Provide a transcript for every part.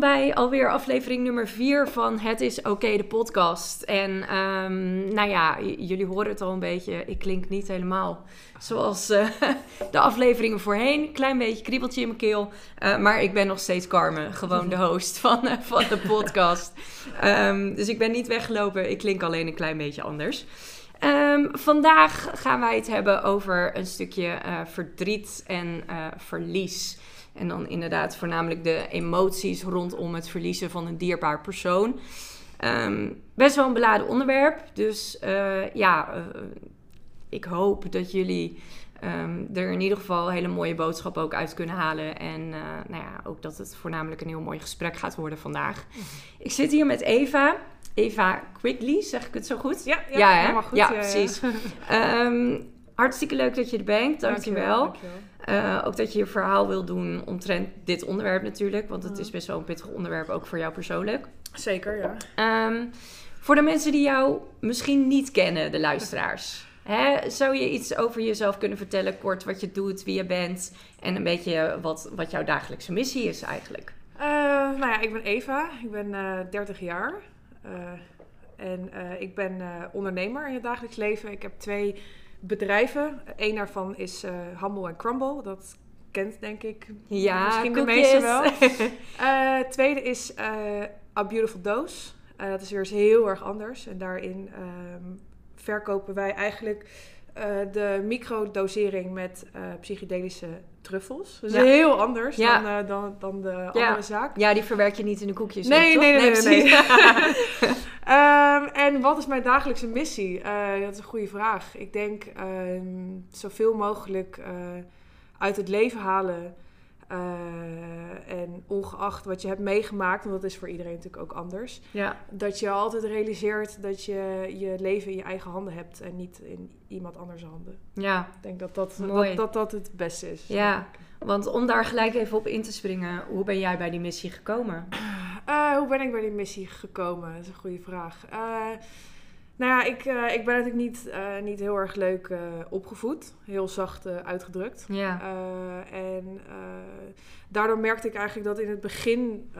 bij alweer aflevering nummer 4 van Het is Oké, de podcast. En ehm, nou ja, jullie horen het al een beetje. Ik klink niet helemaal zoals uh, de afleveringen voorheen. Klein beetje kriebeltje in mijn keel. Uh, maar ik ben nog steeds Carmen, gewoon de host van, uh, van de podcast. Um, dus ik ben niet weggelopen. Ik klink alleen een klein beetje anders. Um, vandaag gaan wij het hebben over een stukje verdriet en verlies. En dan inderdaad voornamelijk de emoties rondom het verliezen van een dierbaar persoon. Um, best wel een beladen onderwerp. Dus uh, ja, uh, ik hoop dat jullie um, er in ieder geval hele mooie boodschappen ook uit kunnen halen. En uh, nou ja, ook dat het voornamelijk een heel mooi gesprek gaat worden vandaag. Mm. Ik zit hier met Eva. Eva Quigley, zeg ik het zo goed? Ja, ja, ja, helemaal goed. Ja, precies. um, hartstikke leuk dat je er bent. Dankjewel. Dankjewel. Dankjewel. Uh, ook dat je je verhaal wil doen omtrent dit onderwerp natuurlijk. Want het is best wel een pittig onderwerp, ook voor jou persoonlijk. Zeker, ja. Um, voor de mensen die jou misschien niet kennen, de luisteraars. Hè, zou je iets over jezelf kunnen vertellen, kort wat je doet, wie je bent... en een beetje wat, wat jouw dagelijkse missie is eigenlijk? Uh, nou ja, ik ben Eva. Ik ben uh, 30 jaar. Uh, en ik ben ondernemer in het dagelijks leven. Ik heb twee bedrijven. Eén daarvan is uh, Humble and Crumble. Dat kent denk ik ja, misschien de meeste wel. uh, tweede is uh, A Beautiful Dose. dat is weer eens heel erg anders. En daarin um, verkopen wij eigenlijk de microdosering met psychedelische truffels. Dus ja. heel anders ja. dan, dan, dan de ja. andere zaak. Ja, die verwerk je niet in de koekjes. Nee, nee, nee. nee, nee, nee. Um, en wat is mijn dagelijkse missie? Uh, dat is een goede vraag. Ik denk um, zoveel mogelijk uh, uit het leven halen. Uh, en ongeacht wat je hebt meegemaakt, want dat is voor iedereen natuurlijk ook anders. Ja. Dat je altijd realiseert dat je je leven in je eigen handen hebt en niet in iemand anders handen. Ja. Ik denk dat dat, dat, dat, dat het beste is. Ja, want om daar gelijk even op in te springen, hoe ben jij bij die missie gekomen? Uh, hoe ben ik bij die missie gekomen? Dat is een goede vraag. Uh, nou ja, ik, uh, ik ben natuurlijk niet, niet heel erg leuk opgevoed. Heel zacht uitgedrukt. Ja. en daardoor merkte ik eigenlijk dat in het begin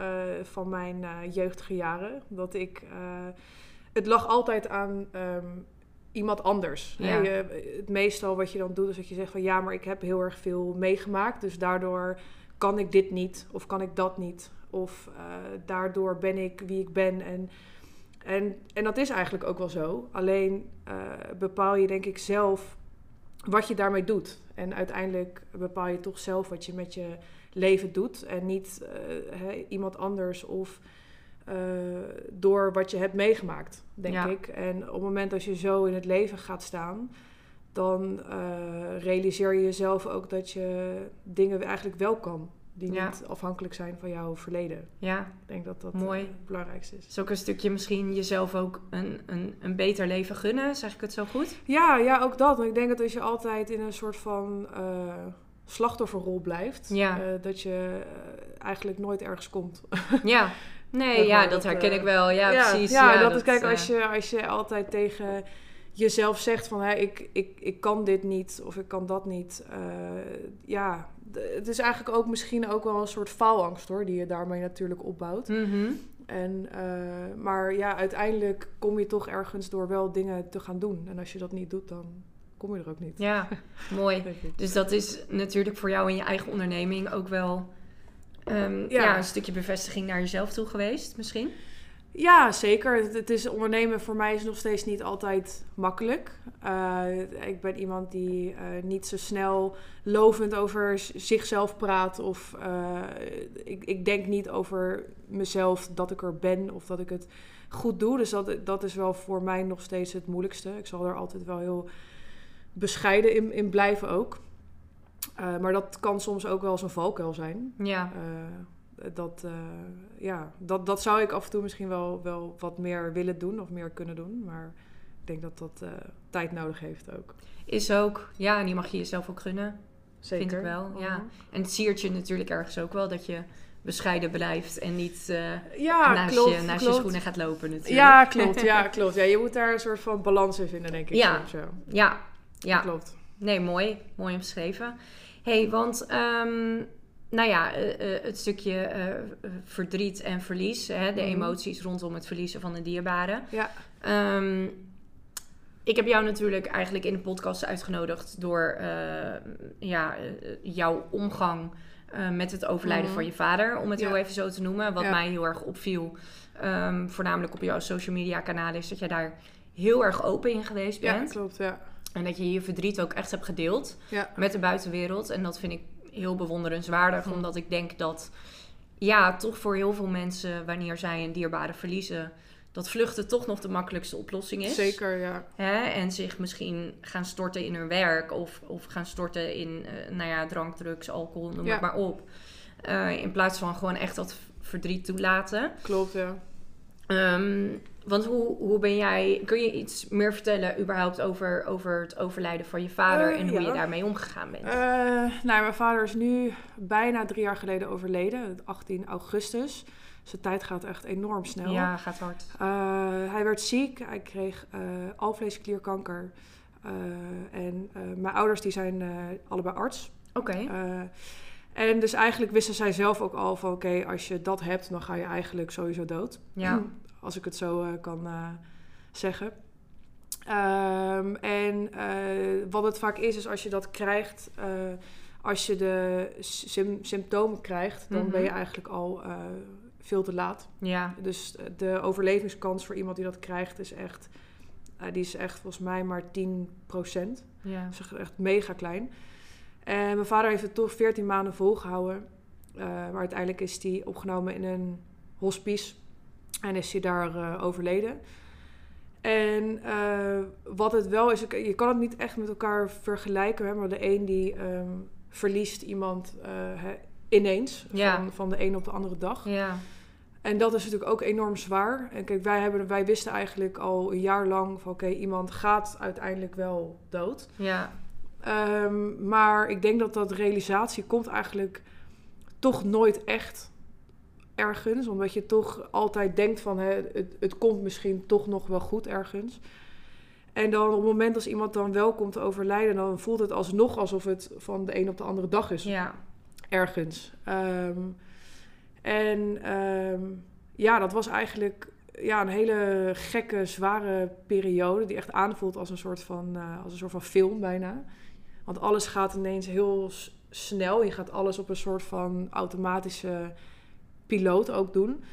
van mijn jeugdige jaren... dat ik... het lag altijd aan... Um, iemand anders. Ja. Je, het meestal wat je dan doet is dat je zegt van ja, maar ik heb heel erg veel meegemaakt, dus daardoor kan ik dit niet of kan ik dat niet of daardoor ben ik wie ik ben en en, en dat is eigenlijk ook wel zo. Alleen uh, bepaal je denk ik zelf wat je daarmee doet. En uiteindelijk bepaal je toch zelf wat je met je leven doet. En niet he, iemand anders of uh, door wat je hebt meegemaakt, denk ja. ik. En op het moment dat je zo in het leven gaat staan, dan uh, realiseer je jezelf ook dat je dingen eigenlijk wel kan. Die ja. niet afhankelijk zijn van jouw verleden. Ja, ik denk dat dat Mooi. het belangrijkste is. Is ook een stukje misschien jezelf ook een, een, een beter leven gunnen, zeg ik het zo goed? Ja, ja, ook dat. Want ik denk dat als je altijd in een soort van uh, slachtofferrol blijft, ja. uh, dat je eigenlijk nooit ergens komt. Ja. Nee, ja, dat herken ik wel. Ja, ja precies. Ja, ja dat, dat is, kijk, als je, als je altijd tegen jezelf zegt van... Hè, ik, ik, ik kan dit niet of ik kan dat niet. Uh, ja, het is eigenlijk ook misschien ook wel een soort faalangst, hoor... die je daarmee natuurlijk opbouwt. Mm -hmm. En, uh, maar ja, uiteindelijk kom je toch ergens door wel dingen te gaan doen. En als je dat niet doet, dan kom je er ook niet. Ja, mooi. Dus dat is natuurlijk voor jou in je eigen onderneming ook wel... Um, ja. ja. een stukje bevestiging naar jezelf toe geweest, misschien? Ja, zeker. Het, het is ondernemen voor mij is nog steeds niet altijd makkelijk. Uh, ik ben iemand die uh, niet zo snel lovend over zichzelf praat. Of uh, ik, ik denk niet over mezelf dat ik er ben of dat ik het goed doe. Dus dat, dat is wel voor mij nog steeds het moeilijkste. Ik zal er altijd wel heel bescheiden in, in blijven ook. Uh, maar dat kan soms ook wel eens een valkuil zijn. Ja. Uh, dat, uh, ja, dat, dat zou ik af en toe misschien wel, wel wat meer willen doen of meer kunnen doen. Maar ik denk dat dat tijd nodig heeft ook. Is ook, ja, en die mag je jezelf ook gunnen. Zeker. Vind ik wel, ja. -huh. En het siert je natuurlijk ergens ook wel dat je bescheiden blijft en niet ja, naast, klopt, je, naast klopt. je schoenen gaat lopen natuurlijk. Ja, klopt. Ja, klopt. Ja, je moet daar een soort van balans in vinden, denk ik. Ja, zo. ja, ja. klopt. Nee, mooi. Mooi omschreven. hey, want um, nou ja, eh, eh, het stukje eh, verdriet en verlies, hè, de Mhm. emoties rondom het verliezen van een dierbare. Ja. Ehm, ik heb jou natuurlijk eigenlijk in de podcast uitgenodigd door ja, jouw omgang met het overlijden Mhm. van je vader, om het Ja. heel even zo te noemen. Wat Ja. mij heel erg opviel, ehm, voornamelijk op jouw social media kanalen, is dat jij daar heel erg open in geweest Ja, bent. klopt, ja. En dat je je verdriet ook echt hebt gedeeld Ja. met de buitenwereld. En dat vind ik heel bewonderenswaardig, Hm. omdat ik denk dat, ja, toch voor heel veel mensen, wanneer zij een dierbare verliezen, dat vluchten toch nog de makkelijkste oplossing is. Zeker, ja. Hè? En zich misschien gaan storten in hun werk of, of gaan storten in, eh, nou ja, drank, drugs, alcohol, noem Ja. het maar op. Eh, in plaats van gewoon echt dat verdriet toelaten. Klopt, ja. Ehm, want hoe, hoe ben jij, kun je iets meer vertellen überhaupt over, over het overlijden van je vader Eh, en hoe ja. je daarmee omgegaan bent? Eh, nou, mijn vader is nu bijna drie jaar geleden overleden, 18 augustus. Dus de tijd gaat echt enorm snel. ja, gaat hard. Eh, hij werd ziek, hij kreeg alvleesklierkanker. En mijn ouders die zijn allebei arts. Oké. En dus eigenlijk wisten zij zelf ook al van... oké, als je dat hebt, dan ga je eigenlijk sowieso dood. Ja. Als ik het zo eh, kan eh, zeggen. Ehm, en eh, wat het vaak is, is als je dat krijgt... als je de sym- symptomen krijgt, dan ben je Mhm. eigenlijk al veel te laat. Ja. Dus de overlevingskans voor iemand die dat krijgt is echt... die is echt volgens mij maar 10 procent. Ja. Dat is echt mega klein. En mijn vader heeft het toch 14 maanden volgehouden. Eh, maar uiteindelijk is hij opgenomen in een hospice. En is hij daar eh, overleden. En eh, wat het wel is, je kan het niet echt met elkaar vergelijken. Hè, maar de een die ehm, verliest iemand eh, ineens. Ja. Van, van de een op de andere dag. Ja. En dat is natuurlijk ook enorm zwaar. En kijk, wij, hebben, wij wisten eigenlijk al een jaar lang van... oké, iemand gaat uiteindelijk wel dood. Ja. Ehm, maar ik denk dat dat realisatie komt eigenlijk toch nooit echt ergens. Omdat je toch altijd denkt van hè, het, het komt misschien toch nog wel goed ergens. En dan op het moment als iemand dan wel komt te overlijden... dan voelt het alsnog alsof het van de een op de andere dag is Ja. ergens. Ehm, en ehm, ja, dat was eigenlijk ja, een hele gekke, zware periode... die echt aanvoelt als een soort van, eh, als een soort van film bijna. Want alles gaat ineens heel snel. Je gaat alles op een soort van automatische piloot ook doen.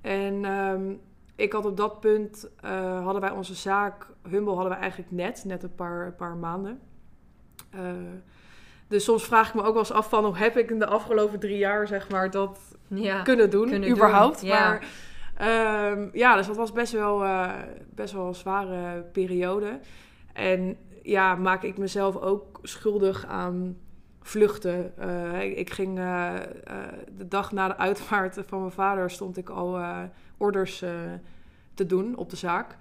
En ehm, ik had op dat punt, eh, hadden wij onze zaak... Humble hadden we eigenlijk net, net een paar, een paar maanden... Eh, dus soms vraag ik me ook wel eens af van... hoe heb ik in de afgelopen drie jaar, zeg maar, dat Ja. kunnen doen, kunnen überhaupt. doen, ja. Maar ehm, ja, dus dat was best wel, eh, best wel een zware periode. En ja, maak ik mezelf ook schuldig aan vluchten. Eh, ik, ik ging eh, eh, de dag na de uitvaart van mijn vader... stond ik al orders te doen op de zaak.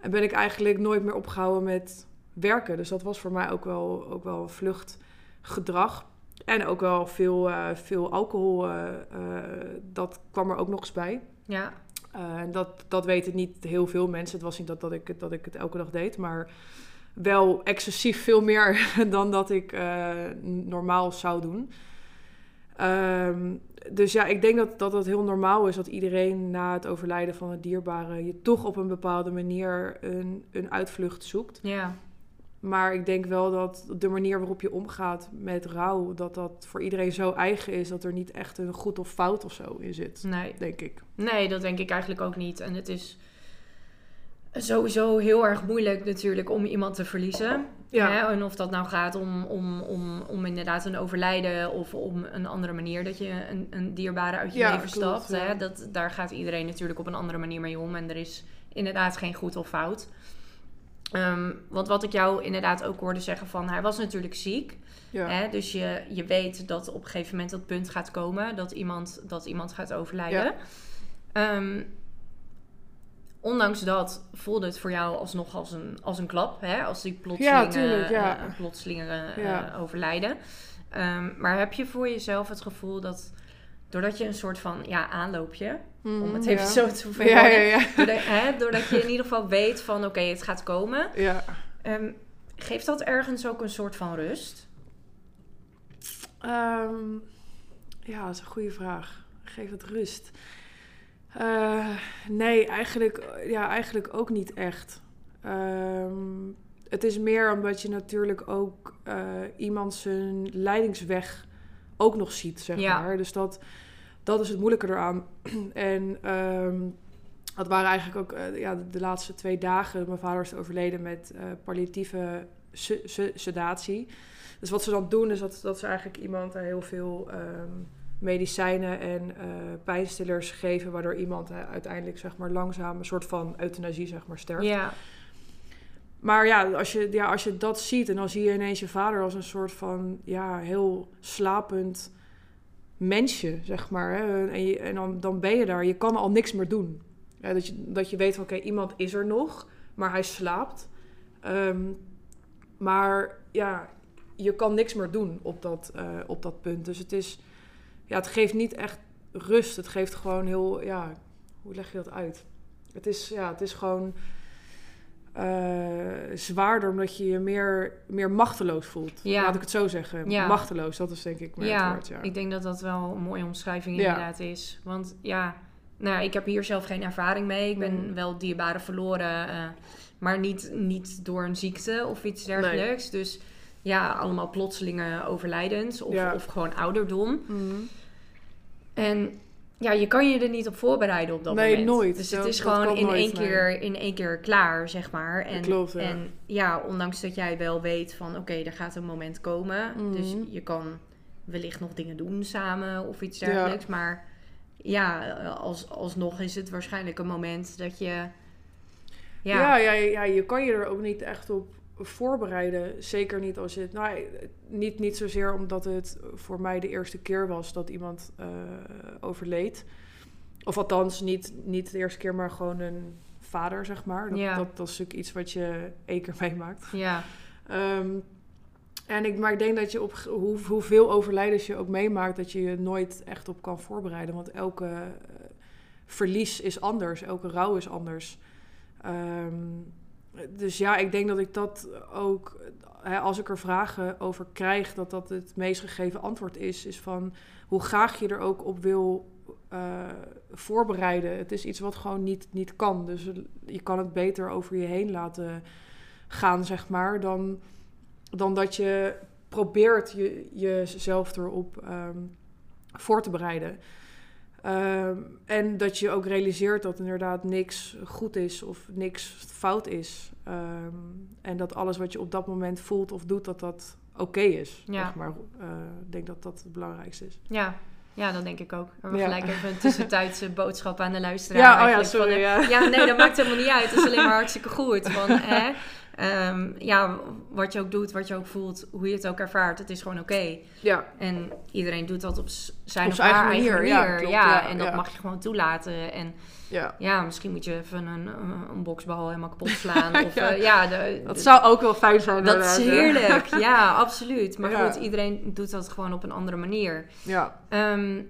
En ben ik eigenlijk nooit meer opgehouden met werken. Dus dat was voor mij ook wel, ook wel een vluchtgedrag. En ook wel veel, veel alcohol, dat kwam er ook nog eens bij. Ja. En dat, dat weten niet heel veel mensen. Het was niet dat, dat, ik, het- dat ik het elke dag deed, maar wel excessief veel meer dan dat ik eh, normaal zou doen. Ehm, dus ja, ik denk dat, dat het heel normaal is dat iedereen na het overlijden van het dierbare je toch op een bepaalde manier een, een uitvlucht zoekt. Ja. Maar ik denk wel dat de manier waarop je omgaat met rouw, dat dat voor iedereen zo eigen is dat er niet echt een goed of fout of zo in zit, Nee. denk ik. Nee, dat denk ik eigenlijk ook niet. En het is sowieso heel erg moeilijk natuurlijk om iemand te verliezen. Ja. Hè? En of dat nou gaat om, om, om, om inderdaad een overlijden of om een andere manier dat je een, een dierbare uit je Ja, leven klopt, stapt. ja. Hè? Dat, daar gaat iedereen natuurlijk op een andere manier mee om. En er is inderdaad geen goed of fout. Ehm, want wat ik jou inderdaad ook hoorde zeggen van hij was natuurlijk ziek. Ja. Hè? Dus je, je weet dat op een gegeven moment dat punt gaat komen dat iemand, dat iemand gaat overlijden. Ehm, ondanks dat voelde het voor jou alsnog als een, als een klap. Hè? Als die plotselinge, Ja, tuurlijk, ja. eh, plotselinge eh, Ja. overlijden. Ehm, maar heb je voor jezelf het gevoel dat doordat je een soort van ja, aanloopje, om het even ja. zo te verwoorden, ja, ja. Doordat, hè, doordat je in ieder geval weet van oké, het gaat komen. ja. Ehm, geeft dat ergens ook een soort van rust? Ehm, Ja, dat is een goede vraag. Geef het rust. Eh, nee, eigenlijk, ja, eigenlijk ook niet echt. Ehm, het is meer omdat je natuurlijk ook eh, iemand zijn leidingsweg ook nog ziet, zeg Ja. maar. Dus dat, dat is het moeilijke eraan. en ehm, dat waren eigenlijk ook eh, ja, de, de laatste twee dagen. Mijn vader is overleden met eh, palliatieve se- se- sedatie. Dus wat ze dan doen, is dat, dat ze eigenlijk iemand eh, heel veel ehm, medicijnen en eh, pijnstillers geven, waardoor iemand eh, uiteindelijk zeg maar langzaam een soort van euthanasie zeg maar sterft. Ja, Maar ja als, je, ja, als je dat ziet en dan zie je ineens je vader als een soort van ja, heel slapend mensje, zeg maar. Hè? En, je, en dan, dan ben je daar, je kan al niks meer doen. Ja, dat, je, dat je weet van oké, iemand is er nog, maar hij slaapt. Ehm, maar ja, je kan niks meer doen op dat, eh, op dat punt. Dus het is, ja, het geeft niet echt rust. Het geeft gewoon heel, ja, hoe leg je dat uit? Het is, ja, het is gewoon eh, zwaarder omdat je je meer, meer machteloos voelt. Ja. Laat ik het zo zeggen. Ja. Machteloos, dat is denk ik meer het ja, woord. Ja. ik denk dat dat wel een mooie omschrijving inderdaad is. Want ja, nou, ik heb hier zelf geen ervaring mee. Ik ben Mm. wel dierbaren verloren, eh, maar niet, niet door een ziekte of iets dergelijks. Dus ja, allemaal plotselinge overlijdens of, Ja. of gewoon ouderdom. Mhm. En ja, je kan je er niet op voorbereiden op dat Nee, moment. nooit. Dus het is dat gewoon in, één nee. keer, in één keer klaar, zeg maar. En, Klopt, ja. en ja, ondanks dat jij wel weet van... oké, er gaat een moment komen. Mhm. Dus je kan wellicht nog dingen doen samen of iets Ja. dergelijks. Maar ja, als, alsnog is het waarschijnlijk een moment dat je... Ja, Ja, ja, ja, je kan je er ook niet echt op voorbereiden. Zeker niet als je het. Nou, niet, niet zozeer omdat het voor mij de eerste keer was dat iemand eh, overleed. Of althans, niet, niet de eerste keer, maar gewoon een vader, zeg maar. Dat, Ja. dat, dat is natuurlijk iets wat je één keer meemaakt. ja, Ehm, en ik, maar ik denk dat je op hoe, hoeveel overlijdens je ook meemaakt, dat je je nooit echt op kan voorbereiden. Want elke eh, verlies is anders, elke rouw is anders. Ehm, dus ja, ik denk dat ik dat ook, als ik er vragen over krijg, dat dat het meest gegeven antwoord is. Is van hoe graag je er ook op wil eh, voorbereiden. Het is iets wat gewoon niet, niet kan. Dus je kan het beter over je heen laten gaan, zeg maar, dan, dan dat je probeert je, jezelf erop ehm, voor te bereiden. Ehm, en dat je ook realiseert dat inderdaad niks goed is of niks fout is. Ehm, en dat alles wat je op dat moment voelt of doet, dat dat oké is. Ja. Zeg maar, Eh, ik denk dat dat het belangrijkste is. ja. Ja, dat denk ik ook. We hebben Ja. gelijk even een tussentijdse boodschap aan de luisteraar. Ja, oh ja, sorry. van, ja. Ja, nee, dat maakt helemaal niet uit. Het is alleen maar hartstikke goed. Van, hè, ehm, ja, wat je ook doet, wat je ook voelt, hoe je het ook ervaart, het is gewoon oké. ja. En iedereen doet dat op zijn Op of haar eigen manier, manier. ja, klopt, ja, ja, en dat mag je gewoon toelaten. En ja. ja, misschien moet je even een, een, een boksbal helemaal kapot slaan. Of, Ja. ja, ja de, Dat de- zou ook wel fijn zijn. dat is heerlijk. Ja, absoluut. Maar goed, iedereen doet dat gewoon op een andere manier. Ja, Ehm,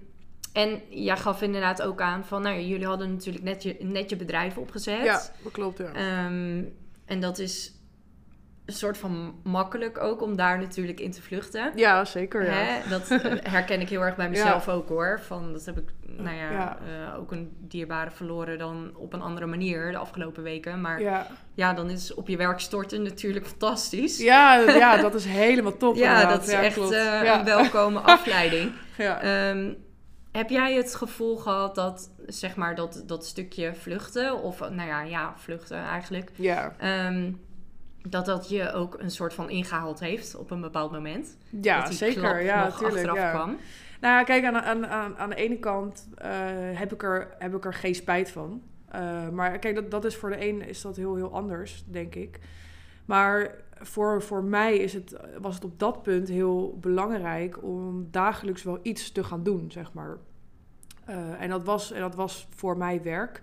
en jij gaf inderdaad ook aan van, nou, jullie hadden natuurlijk net je, net je bedrijf opgezet. ja, dat klopt, ja. Ehm, en dat is een soort van makkelijk ook om daar natuurlijk in te vluchten. Ja, zeker, ja. Hè? Dat eh, herken ik heel erg bij mezelf ook hoor. Van, dat heb ik nou ja, Ja. eh, ook een dierbare verloren dan op een andere manier de afgelopen weken. Maar ja, dan is op je werk storten natuurlijk fantastisch. Ja, ja, dat is helemaal top. Ja, inderdaad. dat is echt eh, een welkome afleiding. Ja. Ehm, heb jij het gevoel gehad dat, zeg maar, dat, dat stukje vluchten, of nou ja, ja, vluchten eigenlijk, ja. ehm, dat dat je ook een soort van ingehaald heeft op een bepaald moment? ja, dat die zeker. klap Ja, nog tuurlijk. achteraf Ja. kwam? Nou ja, kijk, aan, aan, aan, aan de ene kant eh, heb, ik er, heb ik er geen spijt van. Eh, maar kijk, dat, dat is voor de een is dat heel, heel anders, denk ik. Maar voor, voor mij is het, was het op dat punt heel belangrijk om dagelijks wel iets te gaan doen, zeg maar. Eh, en, dat was, en dat was voor mij werk.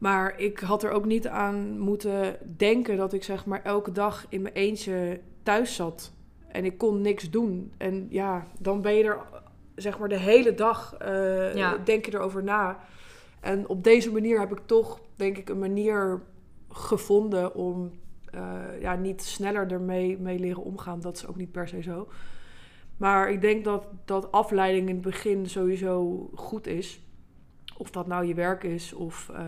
Maar ik had er ook niet aan moeten denken dat ik zeg maar elke dag in mijn eentje thuis zat. En ik kon niks doen. En ja, dan ben je er zeg maar de hele dag Ja. denk je erover na. En op deze manier heb ik toch, denk ik, een manier gevonden om eh, ja, niet sneller ermee mee leren omgaan. Dat is ook niet per se zo. Maar ik denk dat, dat afleiding in het begin sowieso goed is. Of dat nou je werk is of eh,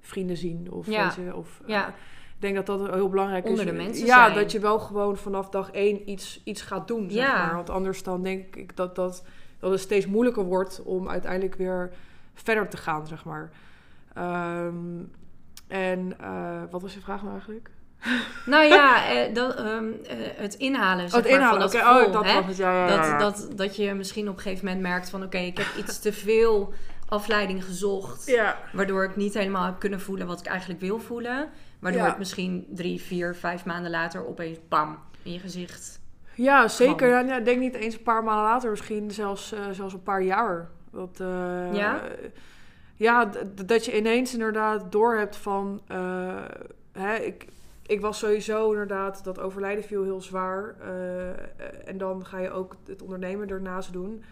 vrienden zien of Ja. weet je, of eh, Ja. ik denk dat dat heel belangrijk Onder is. de mensen ja, zijn. dat je wel gewoon vanaf dag één iets, iets gaat doen, zeg Ja. maar. Want anders dan denk ik dat, dat, dat het steeds moeilijker wordt om uiteindelijk weer verder te gaan, zeg maar. Ehm, en eh, wat was je vraag nou eigenlijk? Nou ja, eh, dat, ehm, eh, het inhalen, zeg oh, het maar, inhalen. van dat gevoel. oh, dat hè? was het. Ja, ja, ja, ja. Dat, dat, dat je misschien op een gegeven moment merkt van... oké, ik heb iets te veel afleiding gezocht... ja. waardoor ik niet helemaal heb kunnen voelen wat ik eigenlijk wil voelen. Waardoor Ja. het misschien drie, vier, vijf maanden later opeens bam in je gezicht. Ja, zeker. Ja, ik denk niet eens een paar maanden later, misschien zelfs, eh, zelfs een paar jaar. Dat, eh, Ja? Ja, dat je ineens inderdaad doorhebt van... eh, hè, ik, ik was sowieso inderdaad... Dat overlijden viel heel zwaar. en dan ga je ook het ondernemen ernaast doen.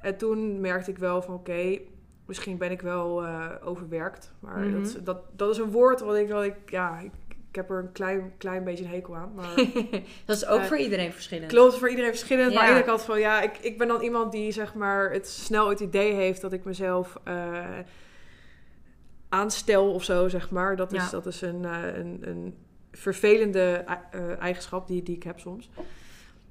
En toen merkte ik wel van... Oké, misschien ben ik wel eh, overwerkt. Maar Mhm. dat, is- dat, dat is een woord wat ik wel... Ik, ja, ik, ik heb er een klein, klein beetje een hekel aan. Maar... dat is ook voor iedereen verschillend. Klopt, voor iedereen verschillend. Maar aan de kant van ja, ik, ik ben dan iemand die zeg maar het snel het idee heeft dat ik mezelf eh, aanstel of zo, zeg maar. Dat is, Ja. dat is een, eh, een, een vervelende eigenschap die, die ik heb soms.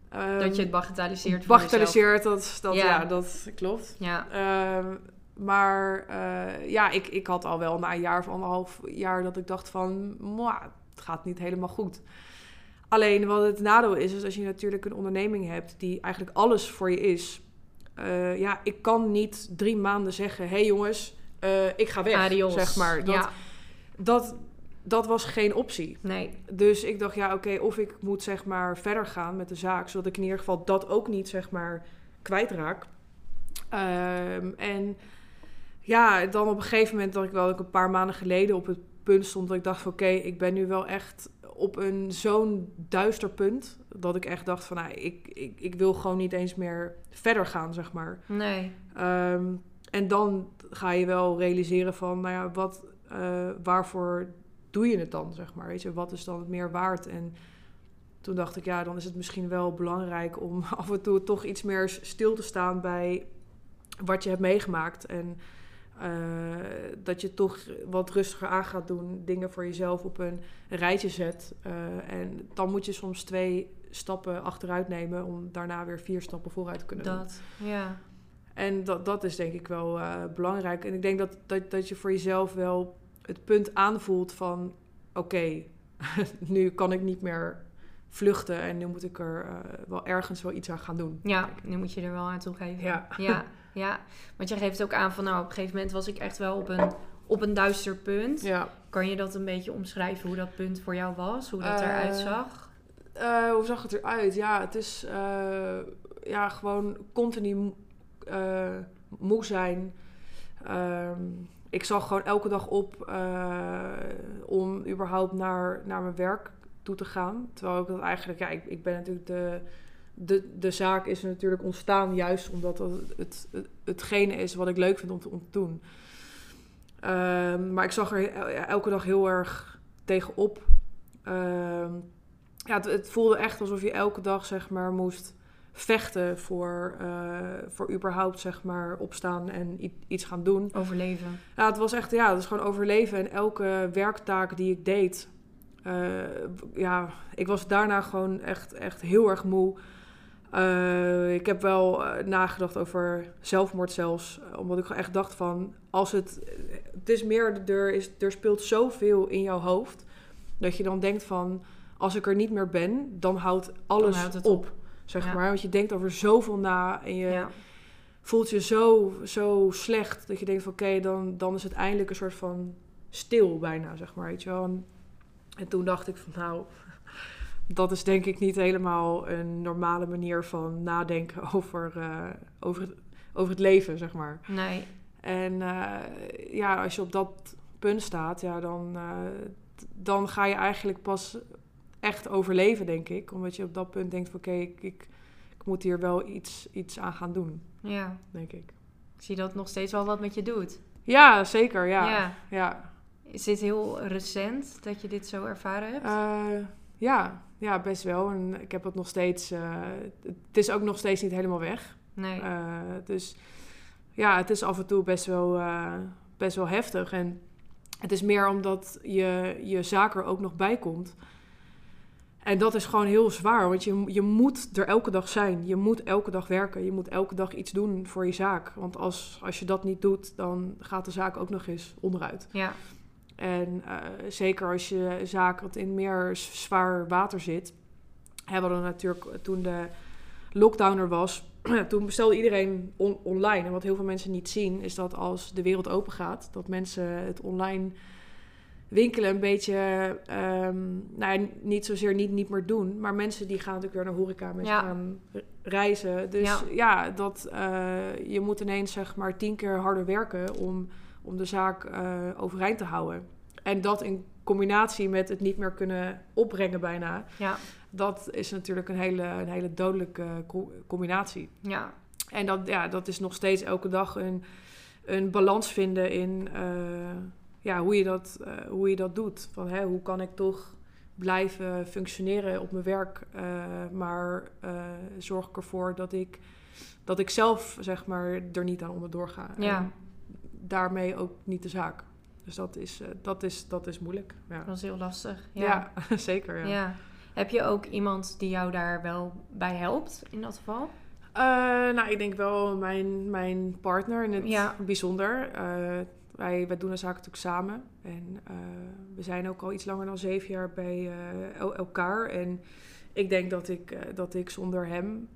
Ehm, Dat je het bagatelliseert voor jezelf. bagatelliseert, dat, dat, Ja. ja. dat klopt. Ja, Ehm, maar eh, ja, ik, ik had al wel na een jaar of anderhalf jaar dat ik dacht van, "Mwah, het gaat niet helemaal goed. Alleen wat het nadeel is, is als je natuurlijk een onderneming hebt die eigenlijk alles voor je is. eh, ja, ik kan niet drie maanden zeggen, hé hey jongens, eh, ik ga weg, adios. zeg maar. Dat, Ja, dat, dat was geen optie. nee. Dus ik dacht, ja, oké, of ik moet zeg maar verder gaan met de zaak, zodat ik in ieder geval dat ook niet zeg maar kwijtraak. Ehm, en ja, dan op een gegeven moment dat ik wel een paar maanden geleden op het punt stond dat ik dacht van oké, ik ben nu wel echt op een zo'n duister punt dat ik echt dacht van nou, ik, ik, ik wil gewoon niet eens meer verder gaan, zeg maar. Nee. Ehm, en dan ga je wel realiseren van, nou ja, wat, eh, waarvoor doe je het dan, zeg maar? Weet je, wat is dan het meer waard? En toen dacht ik, ja, dan is het misschien wel belangrijk om af en toe toch iets meer stil te staan bij wat je hebt meegemaakt. En eh, dat je toch wat rustiger aan gaat doen, dingen voor jezelf op een rijtje zet. Eh, en dan moet je soms twee stappen achteruit nemen om daarna weer vier stappen vooruit te kunnen doen. Dat, ja. En dat, dat is denk ik wel eh, belangrijk. En ik denk dat, dat, dat je voor jezelf wel het punt aanvoelt van... oké, nu kan ik niet meer vluchten en nu moet ik er wel ergens wel iets aan gaan doen. Ja, nu moet je er wel aan toegeven. Ja. ja, ja. Want je geeft ook aan van, nou, op een gegeven moment was ik echt wel op een, op een duister punt. Ja. Kan je dat een beetje omschrijven, hoe dat punt voor jou was? Hoe dat Eh, eruit zag? Eh, hoe zag het eruit? Ja, het is eh, ja, gewoon continu mo- eh, moe zijn. Ehm, ik zag gewoon elke dag op eh, om überhaupt naar, naar mijn werk toe te gaan. Terwijl ik dat eigenlijk, ja, ik, ik ben natuurlijk de, de, de zaak is natuurlijk ontstaan juist omdat dat het, het, hetgene is wat ik leuk vind om te, om te doen. Ehm, maar ik zag er elke dag heel erg tegenop. Ehm ja, het, het voelde echt alsof je elke dag zeg maar moest vechten voor, eh, voor überhaupt zeg maar opstaan en iets gaan doen. Overleven. Ja, het was echt, ja, het was gewoon overleven. En elke werktaak die ik deed, eh, ja, ik was daarna gewoon echt, echt heel erg moe. Eh, ik heb wel eh, nagedacht over zelfmoord zelfs. eh, Omdat ik echt dacht van, als het, het is meer, er, is, er speelt zoveel in jouw hoofd. Dat je dan denkt van, als ik er niet meer ben, dan houdt alles houdt op. Zeg Ja. maar, want je denkt over zoveel na en je, Ja. voelt je zo, zo slecht dat je denkt van oké, dan, dan is het eindelijk een soort van stil bijna, zeg maar, weet je wel. En, en toen dacht ik van nou, dat is denk ik niet helemaal een normale manier van nadenken over, eh, over, het, over het leven, zeg maar. Nee. En eh, ja, als je op dat punt staat, ja, dan, eh, dan ga je eigenlijk pas echt overleven, denk ik. Omdat je op dat punt denkt van oké, ik, ik, ik moet hier wel iets, iets aan gaan doen, Ja. denk ik. Ik zie dat nog steeds wel wat met je doet. Ja, zeker. Ja. ja. ja. Is dit heel recent dat je dit zo ervaren hebt? Ja, ja, best wel. En ik heb het nog steeds... eh, het is ook nog steeds niet helemaal weg. Nee. Eh, dus ja, het is af en toe best wel, eh, best wel heftig. En het is meer omdat je, je zaak er ook nog bij komt. En dat is gewoon heel zwaar, want je, je moet er elke dag zijn. Je moet elke dag werken. Je moet elke dag iets doen voor je zaak. Want als, als je dat niet doet, dan gaat de zaak ook nog eens onderuit. ja. En eh, zeker als je zaak wat in meer zwaar water zit. Hebben we natuurlijk toen de lockdown er was, toen bestelde iedereen on- online. En wat heel veel mensen niet zien, is dat als de wereld open gaat, dat mensen het online winkelen een beetje, ehm, nou ja, niet zozeer niet, niet meer doen. Maar mensen die gaan natuurlijk weer naar horeca, mensen Ja. gaan re- reizen. Dus Ja. ja, dat, eh, je moet ineens zeg maar tien keer harder werken om, om de zaak eh, overeind te houden. En dat in combinatie met het niet meer kunnen opbrengen bijna, Ja. dat is natuurlijk een hele, een hele dodelijke co- combinatie. Ja. En dat, ja, dat is nog steeds elke dag een, een balans vinden in eh, ja, hoe, je dat, eh, hoe je dat doet. Van, hè, hoe kan ik toch blijven functioneren op mijn werk, maar zorg ik ervoor dat ik, dat ik zelf zeg maar, er niet aan onderdoor ga. Ja. En daarmee ook niet de zaak. Dus dat is, eh, dat is, dat is moeilijk. Ja, Dat is heel lastig. ja. zeker. Ja. Ja. Heb je ook iemand die jou daar wel bij helpt in dat geval? Eh, nou, ik denk wel mijn, mijn partner in het Ja. bijzonder. Eh, wij, wij doen de zaak natuurlijk samen. En we zijn ook al iets langer dan zeven jaar bij el- elkaar. En ik denk dat ik, dat ik zonder hem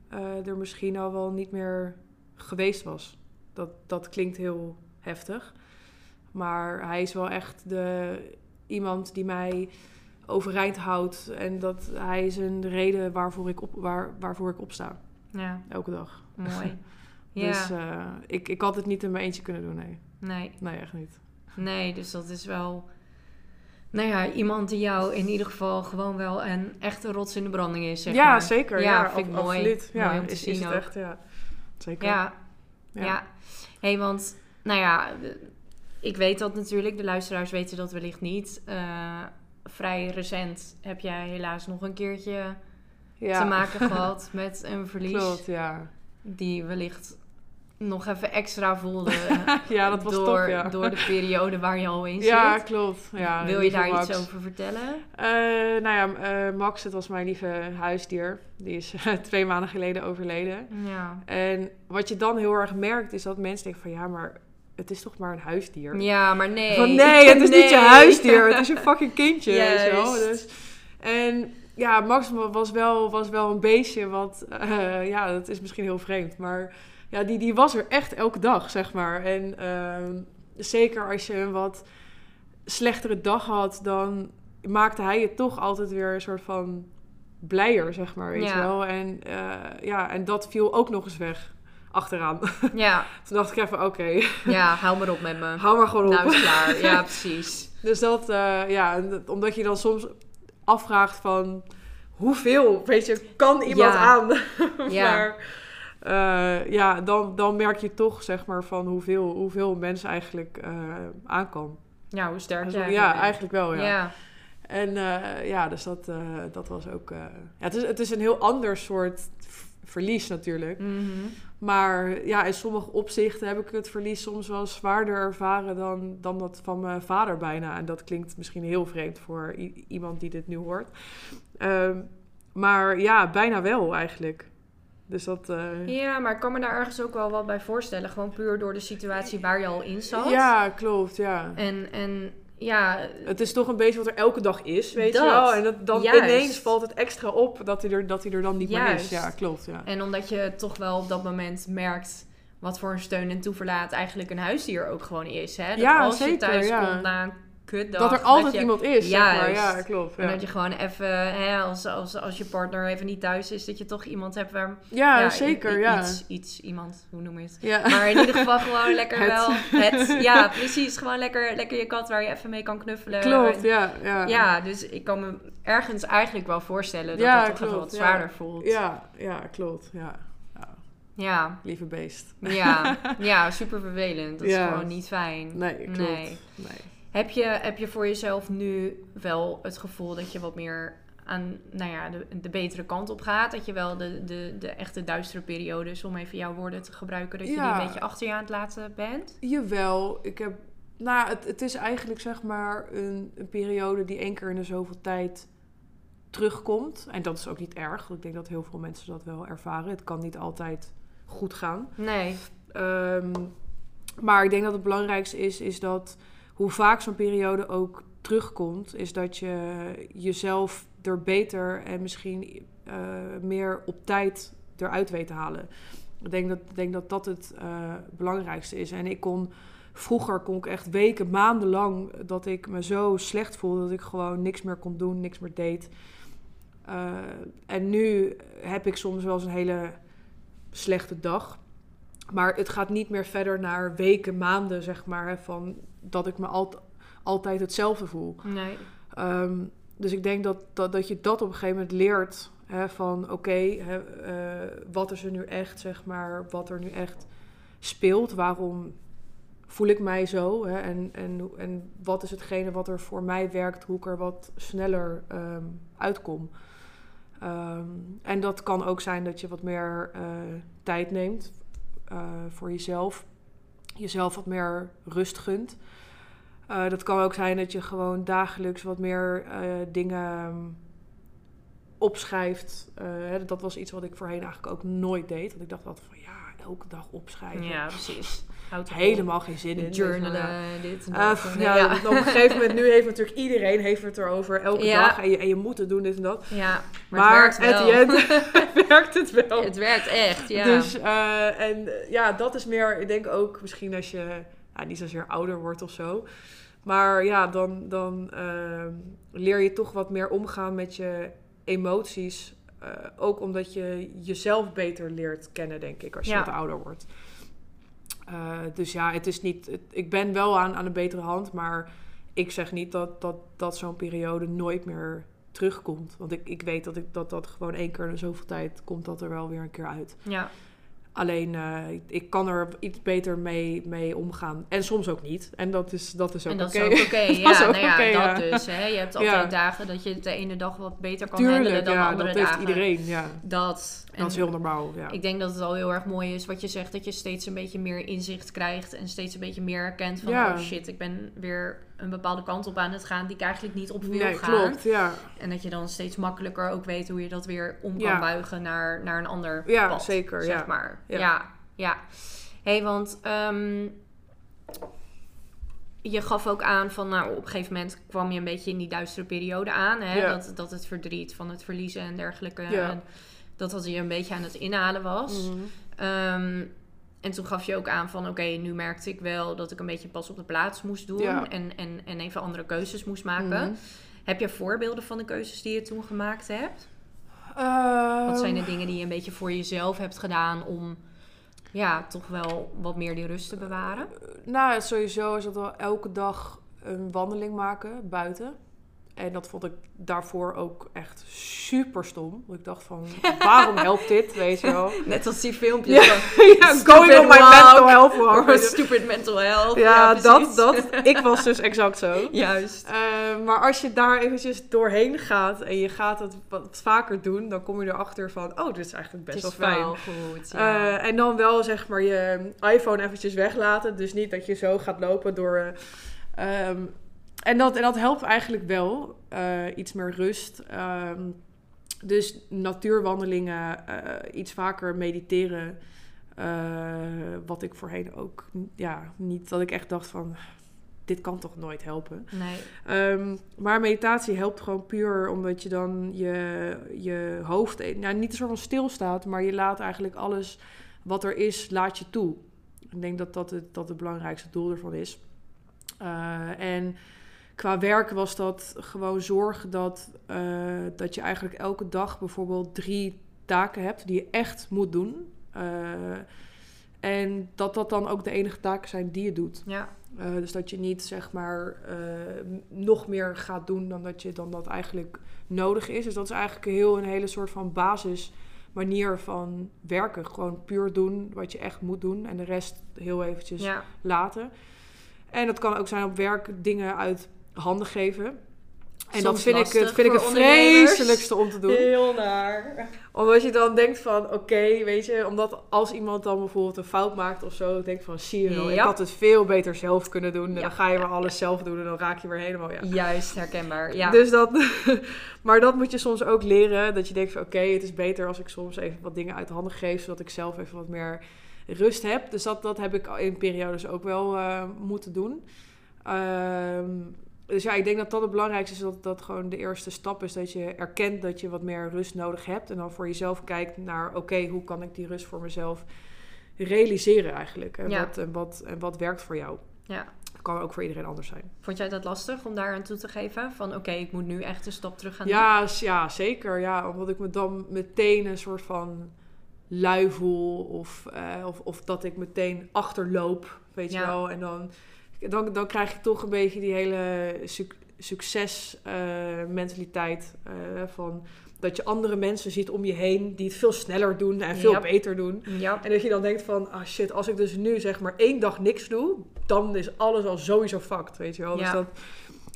er misschien al wel niet meer geweest was. Dat, dat klinkt heel heftig. Maar hij is wel echt de, iemand die mij overeind houdt. En dat hij is een reden waarvoor ik, op, waar, waarvoor ik opsta. Ja, Elke dag. mooi. ja, Dus eh, ik, ik had het niet in mijn eentje kunnen doen, nee. nee. Nee, echt niet. Nee, dus dat is wel... Nou ja, iemand die jou in ieder geval gewoon wel een echte rots in de branding is, zeg ja, maar. zeker. Ja, Ja, vind ik mooi. Absoluut. Ja, Mooi om te is, is het echt, ja. Zeker. Ja, Ja. ja. hey, want, nou ja, ik weet dat natuurlijk. De luisteraars weten dat wellicht niet. Eh, vrij recent heb jij helaas nog een keertje Ja. te maken gehad met een verlies. Klopt, ja. Die wellicht nog even extra voelde Ja, dat was door, top, ja. door de periode waar je al in Ja, zit. klopt. Ja, Wil je daar Max. iets over vertellen? Eh, nou ja, eh, Max, het was mijn lieve huisdier. Die is twee maanden geleden overleden. Ja. En wat je dan heel erg merkt, is dat mensen denken van... Ja, maar het is toch maar een huisdier? Ja, maar nee. Van nee, het is niet je huisdier. Het is je fucking kindje. Weet je. Dus, en ja, Max was wel, was wel een beestje wat... eh, ja, dat is misschien heel vreemd. Maar ja, die, die was er echt elke dag, zeg maar. En ehm, zeker als je een wat slechtere dag had... dan maakte hij je toch altijd weer een soort van blijer, zeg maar. Weet Ja. je wel? En, eh, ja, en dat viel ook nog eens weg achteraan. Ja, Toen dacht ik even, oké, ja, hou maar op met me. hou maar gewoon op. Nou is klaar. Ja, precies. Dus dat, eh, ja, omdat je dan soms afvraagt van hoeveel, weet je, kan iemand Ja. aan? Ja. maar eh, ja, dan, dan merk je toch, zeg maar, van hoeveel, hoeveel mensen eigenlijk eh aan kan. Ja, hoe sterk jij ja, eigenlijk wel, ja. Ja. En ja, dus dat, dat was ook... ja, het, is, het is een heel ander soort verlies natuurlijk. Mhm. Maar ja, in sommige opzichten heb ik het verlies soms wel zwaarder ervaren dan, dan dat van mijn vader bijna. En dat klinkt misschien heel vreemd voor iemand die dit nu hoort. Ehm, maar ja, bijna wel eigenlijk. Dus dat... eh, Ja, maar ik kan me daar ergens ook wel wat bij voorstellen. Gewoon puur door de situatie waar je al in zat. ja, klopt, ja. En, en ja, Het is toch een beetje wat er elke dag is, weet Dat, je wel. En dat, dan juist. ineens valt het extra op dat hij er, dat hij er dan niet meer is. Ja, klopt, ja. en omdat je toch wel op dat moment merkt wat voor een steun en toeverlaat eigenlijk een huisdier ook gewoon is. Hè? Dat Ja, als je zeker, thuis ja. komt na kutdag. dat er altijd je- iemand is, zeg maar. Ja, klopt. En Ja, dat je gewoon even, hè, als, als, als je partner even niet thuis is, dat je toch iemand hebt waar... ja, zeker, i- ja. Iets, iets, iemand, hoe noem je het? ja. Maar in ieder geval gewoon lekker Het. wel het... Ja, precies. Gewoon lekker, lekker je kat waar je even mee kan knuffelen. Klopt, En- ja. Ja, Ja, dus ik kan me ergens eigenlijk wel voorstellen dat Ja, dat toch even wat ja. zwaarder voelt. ja, ja klopt. Ja. Ja, Lieve beest. ja, ja, super vervelend. Dat is Ja. gewoon niet fijn. Nee, klopt. Nee. Nee. Heb je, heb je voor jezelf nu wel het gevoel dat je wat meer aan nou ja, de, de betere kant op gaat. Dat je wel de, de, de echte duistere periodes, om even jouw woorden te gebruiken, dat je Ja. die een beetje achter je aan het laten bent. Jawel, ik heb. Nou, het, het is eigenlijk zeg maar een, een periode die één keer in de zoveel tijd terugkomt. En dat is ook niet erg. want Ik denk dat heel veel mensen dat wel ervaren. Het kan niet altijd goed gaan. Nee. Ehm, maar ik denk dat het belangrijkste is, is dat hoe vaak zo'n periode ook terugkomt, is dat je jezelf er beter en misschien eh, meer op tijd eruit weet te halen. Ik denk dat denk dat, dat het eh, belangrijkste is. En ik kon vroeger kon ik echt weken, maanden lang dat ik me zo slecht voelde dat ik gewoon niks meer kon doen, niks meer deed. Eh, en nu heb ik soms wel eens een hele slechte dag. Maar het gaat niet meer verder naar weken, maanden, zeg maar, van dat ik me alt- altijd hetzelfde voel. Nee. Ehm, dus ik denk dat, dat, dat je dat op een gegeven moment leert. Hè, van oké, eh, wat is er nu echt, zeg maar, wat er nu echt speelt. Waarom voel ik mij zo? Hè, en, en, en wat is hetgene wat er voor mij werkt, hoe ik er wat sneller ehm, uitkom. Ehm, en dat kan ook zijn dat je wat meer eh, tijd neemt eh, voor jezelf. Jezelf wat meer rust gunt. Eh, dat kan ook zijn dat je gewoon dagelijks wat meer eh, dingen ehm, opschrijft. Eh, dat was iets wat ik voorheen eigenlijk ook nooit deed. Want ik dacht altijd van ja, elke dag opschrijven. Ja, precies. Houdt erop. Helemaal geen zin in. Journalen, dit en Eh, dat. ja. Op een gegeven moment, nu heeft natuurlijk iedereen heeft het erover elke Ja. dag. En je, en je moet het doen, dit en dat. Ja, maar, Maar, het werkt wel. end werkt het wel. het werkt echt, ja. Dus, eh, en eh, ja, dat is meer, ik denk ook misschien als je nou, niet zozeer ouder wordt of zo. Maar ja, dan, dan ehm, leer je toch wat meer omgaan met je emoties. Eh, ook omdat je jezelf beter leert kennen, denk ik, als je Ja. wat ouder wordt. Eh, dus ja, het is niet. ik ben wel aan, aan een betere hand, maar ik zeg niet dat, dat, dat zo'n periode nooit meer terugkomt. Want ik, ik weet dat, ik, dat dat gewoon één keer in zoveel tijd komt dat er wel weer een keer uit. ja. Alleen eh, ik- ik kan er iets beter mee, mee omgaan. En soms ook niet. En dat is, dat is ook En oké. dat is ook oké. Dat Ja, nou ja, dat dus. Hè. Je hebt altijd Ja. dagen dat je het de ene dag wat beter kan handelen Tuurlijk, dan de andere dat heeft dagen. iedereen. Ja. Dat. En Dat is heel normaal. Ja. Ik denk dat het al heel erg mooi is wat je zegt, dat je steeds een beetje meer inzicht krijgt en steeds een beetje meer herkent van, oh shit, ik ben weer een bepaalde kant op aan het gaan die ik eigenlijk niet op wil nee, gaan. klopt. Ja, En dat je dan steeds makkelijker ook weet hoe je dat weer om kan Ja. buigen naar, naar een ander Ja, pad, zeker, zeg ja. maar. Ja, Ja. ja. hey, want ehm, je gaf ook aan van, nou, op een gegeven moment kwam je een beetje in die duistere periode aan. Hè? Dat, dat het verdriet van het verliezen en dergelijke, Ja. en dat dat je een beetje aan het inhalen was. Mhm. Ehm, en toen gaf je ook aan van, oké, nu merkte ik wel dat ik een beetje pas op de plaats moest doen. Ja. En, en, en even andere keuzes moest maken. Mhm. Heb je voorbeelden van de keuzes die je toen gemaakt hebt? Ehm, Wat zijn de dingen die je een beetje voor jezelf hebt gedaan om ja, toch wel wat meer die rust te bewaren? Nou, sowieso is dat wel elke dag een wandeling maken buiten. En dat vond ik daarvoor ook echt super stom. Want ik dacht van, waarom helpt dit, weet je wel? Net als die filmpjes Ja, van ja, going on my mental health walk. stupid mental health. Ja, dat, precies. dat. Ik was dus exact zo. Juist. Eh, maar als je daar eventjes doorheen gaat en je gaat het wat vaker doen, dan kom je erachter van, oh, dit is eigenlijk best is wel fijn. wel goed. Ja. Eh, en dan wel zeg maar je iPhone eventjes weglaten. Dus niet dat je zo gaat lopen door. eh, ehm, en, dat, en dat helpt eigenlijk wel. eh, iets meer rust. Ehm, dus natuurwandelingen, eh, iets vaker mediteren. eh, wat ik voorheen ook ja, niet, dat ik echt dacht van. Dit kan toch nooit helpen. nee. Ehm, maar meditatie helpt gewoon puur omdat je dan je, je hoofd nou, niet een soort van stilstaat, maar je laat eigenlijk alles wat er is, laat je toe. Ik denk dat dat het, dat het belangrijkste doel ervan is. En qua werk was dat gewoon zorgen dat, eh, dat je eigenlijk elke dag bijvoorbeeld drie taken hebt die je echt moet doen. Eh, en dat dat dan ook de enige taken zijn die je doet. Ja. Uh, dus dat je niet zeg maar nog meer gaat doen dan dat je dan dat eigenlijk nodig is. Dus dat is eigenlijk een heel een hele soort van basis manier van werken. Gewoon puur doen wat je echt moet doen en de rest heel eventjes ja. laten. En dat kan ook zijn op werk dingen uit handen geven. En dat Soms vind ik, het vind ik het vreselijkste om te doen. Heel naar. Omdat je dan denkt van, oké, weet je, omdat als iemand dan bijvoorbeeld een fout maakt of zo, denk van, zie je wel, ik had het veel beter zelf kunnen doen. En Ja, dan ga je weer alles zelf doen en dan raak je weer helemaal, ja. Juist, herkenbaar. Ja. Dus dat, maar dat moet je soms ook leren, dat je denkt van, oké, het is beter als ik soms even wat dingen uit de handen geef, zodat ik zelf even wat meer rust heb. Dus dat, dat heb ik in periodes ook wel eh, moeten doen. Ehm, dus ja, ik denk dat dat het belangrijkste is, dat dat gewoon de eerste stap is. Dat je erkent dat je wat meer rust nodig hebt. En dan voor jezelf kijkt naar, oké, hoe kan ik die rust voor mezelf realiseren eigenlijk? En, Ja. wat, en, wat, en wat werkt voor jou? ja. Dat kan ook voor iedereen anders zijn. Vond jij dat lastig om daar aan toe te geven? Van oké, ik moet nu echt een stap terug gaan Ja, s- ja, zeker. Ja, omdat ik me dan meteen een soort van lui voel. Of, eh, of, of dat ik meteen achterloop, weet je wel. En dan, dan, dan krijg je toch een beetje die hele suc succesmentaliteit van... Dat je andere mensen ziet om je heen die het veel sneller doen en veel beter doen. En dat je dan denkt van, ah shit, als ik dus nu zeg maar één dag niks doe, dan is alles al sowieso fucked, weet je wel. Dus dat,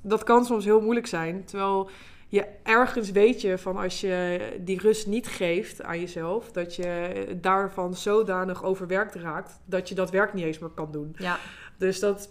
dat kan soms heel moeilijk zijn. Terwijl je ergens weet je van als je die rust niet geeft aan jezelf, dat je daarvan zodanig overwerkt raakt, dat je dat werk niet eens meer kan doen. ja, Dus dat,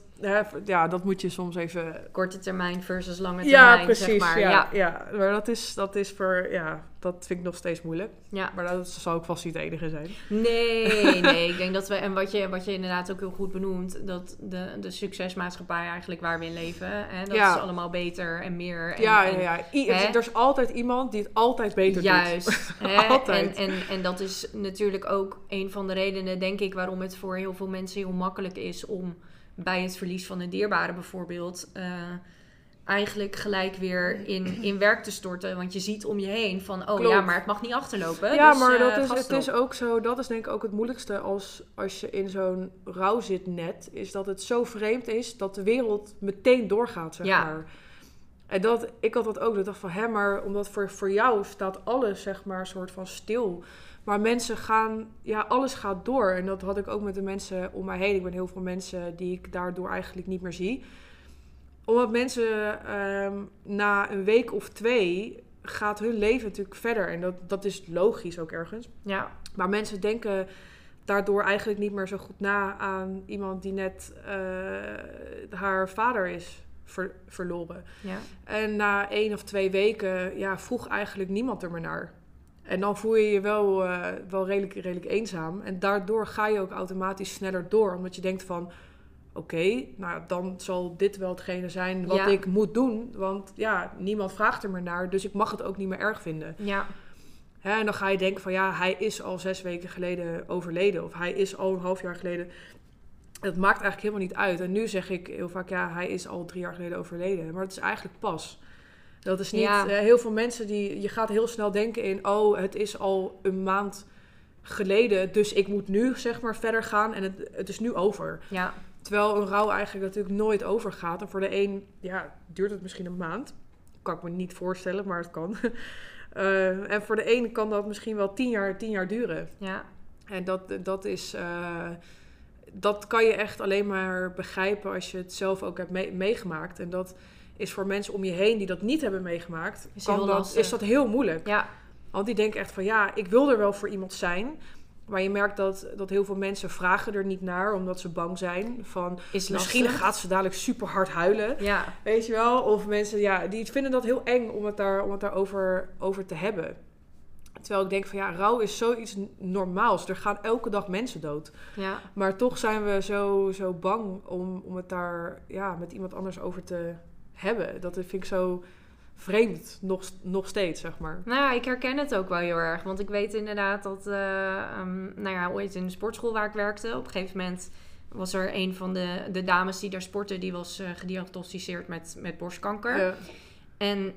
ja, dat moet je soms even korte termijn versus lange termijn, ja, precies. zeg maar. ja, Ja. ja. maar dat is, dat is voor, ja, dat vind ik nog steeds moeilijk. Ja. Maar dat zal ook vast niet het enige zijn. Nee, nee, ik denk dat we, en wat je, wat je inderdaad ook heel goed benoemt, dat de, de succesmaatschappij eigenlijk waar we in leven, hè, dat Ja. is allemaal beter en meer. En, ja, ja, ja. I- hè? er is altijd iemand die het altijd beter doet. Juist. Altijd. En, en, en dat is natuurlijk ook een van de redenen, denk ik, waarom het voor heel veel mensen heel makkelijk is om bij het verlies van een dierbare bijvoorbeeld. eh, eigenlijk gelijk weer in, in werk te storten. Want je ziet om je heen van, oh Klopt. ja, maar het mag niet achterlopen. Ja, dus, maar eh, dat is, het is ook zo, dat is denk ik ook het moeilijkste als, als je in zo'n rouw zit net, is dat het zo vreemd is dat de wereld meteen doorgaat, zeg Ja. maar. En dat, ik had dat ook, dat dacht van, hè, maar omdat voor, voor jou staat alles, zeg maar, soort van stil. Maar mensen gaan, ja, alles gaat door. En dat had ik ook met de mensen om mij heen. Ik ben heel veel mensen die ik daardoor eigenlijk niet meer zie. Omdat mensen ehm, na een week of twee gaat hun leven natuurlijk verder. En dat, dat is logisch ook ergens. Ja, Maar mensen denken daardoor eigenlijk niet meer zo goed na aan iemand die net eh, haar vader is ver- verloren. ja. En na één of twee weken ja, vroeg eigenlijk niemand er meer naar. En dan voel je je wel, eh, wel redelijk, redelijk eenzaam. En daardoor ga je ook automatisch sneller door. Omdat je denkt van... Oké, nou dan zal dit wel hetgene zijn wat Ja. ik moet doen. Want ja, niemand vraagt er meer naar. Dus ik mag het ook niet meer erg vinden. Ja, Hè, en dan ga je denken van ja, hij is al zes weken geleden overleden. Of hij is al een half jaar geleden. Het maakt eigenlijk helemaal niet uit. En nu zeg ik heel vaak ja, hij is al drie jaar geleden overleden. Maar het is eigenlijk pas. Dat is niet... Ja. eh, heel veel mensen die... Je gaat heel snel denken in... Oh, het is al een maand geleden. Dus ik moet nu zeg maar verder gaan. En het, het is nu over. ja, Terwijl een rouw eigenlijk natuurlijk nooit overgaat. En voor de een ja, duurt het misschien een maand. Kan ik me niet voorstellen, maar het kan. Eh, en voor de een kan dat misschien wel tien jaar, tien jaar duren. ja. En dat, dat is... eh, dat kan je echt alleen maar begrijpen als je het zelf ook hebt mee- meegemaakt. En dat is voor mensen om je heen die dat niet hebben meegemaakt... Is kan dat, is dat heel moeilijk. Ja, Want die denken echt van ja, ik wil er wel voor iemand zijn. Maar je merkt dat, dat heel veel mensen vragen er niet naar, omdat ze bang zijn. Van is misschien gaat ze dadelijk super hard huilen. Ja, Weet je wel? Of mensen ja, die vinden dat heel eng om het, daar, om het daarover over te hebben. Terwijl ik denk van ja, rouw is zoiets normaals. Er gaan elke dag mensen dood. ja. Maar toch zijn we zo, zo bang om, om het daar ja, met iemand anders over te hebben. Dat vind ik zo vreemd, nog, nog steeds, zeg maar. Nou ja, ik herken het ook wel heel erg. Want ik weet inderdaad dat, eh, ehm, nou ja, ooit in de sportschool waar ik werkte, op een gegeven moment was er een van de, de dames die daar sportte, die was eh, gediagnosticeerd met, met borstkanker. Ja. En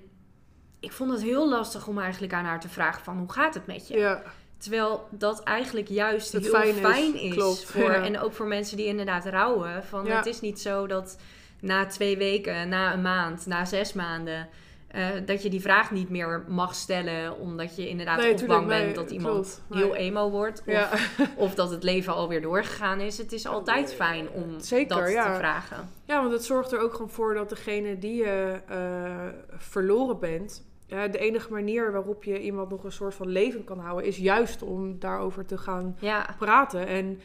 ik vond het heel lastig om eigenlijk aan haar te vragen van hoe gaat het met je? ja. Terwijl dat eigenlijk juist heel fijn fijn, is, voor, ja. En ook voor mensen die inderdaad rouwen. Van. Het is niet zo dat na twee weken, na een maand, na zes maanden... eh, dat je die vraag niet meer mag stellen, omdat je inderdaad Nee, bang bent dat iemand klopt. Heel emo wordt. Of, Ja. of dat het leven alweer doorgegaan is. Het is altijd fijn om Zeker, dat ja. te vragen. Ja, want het zorgt er ook gewoon voor dat degene die je eh, verloren bent. De enige manier waarop je iemand nog een soort van leven kan houden, is juist om daarover te gaan Ja, praten. En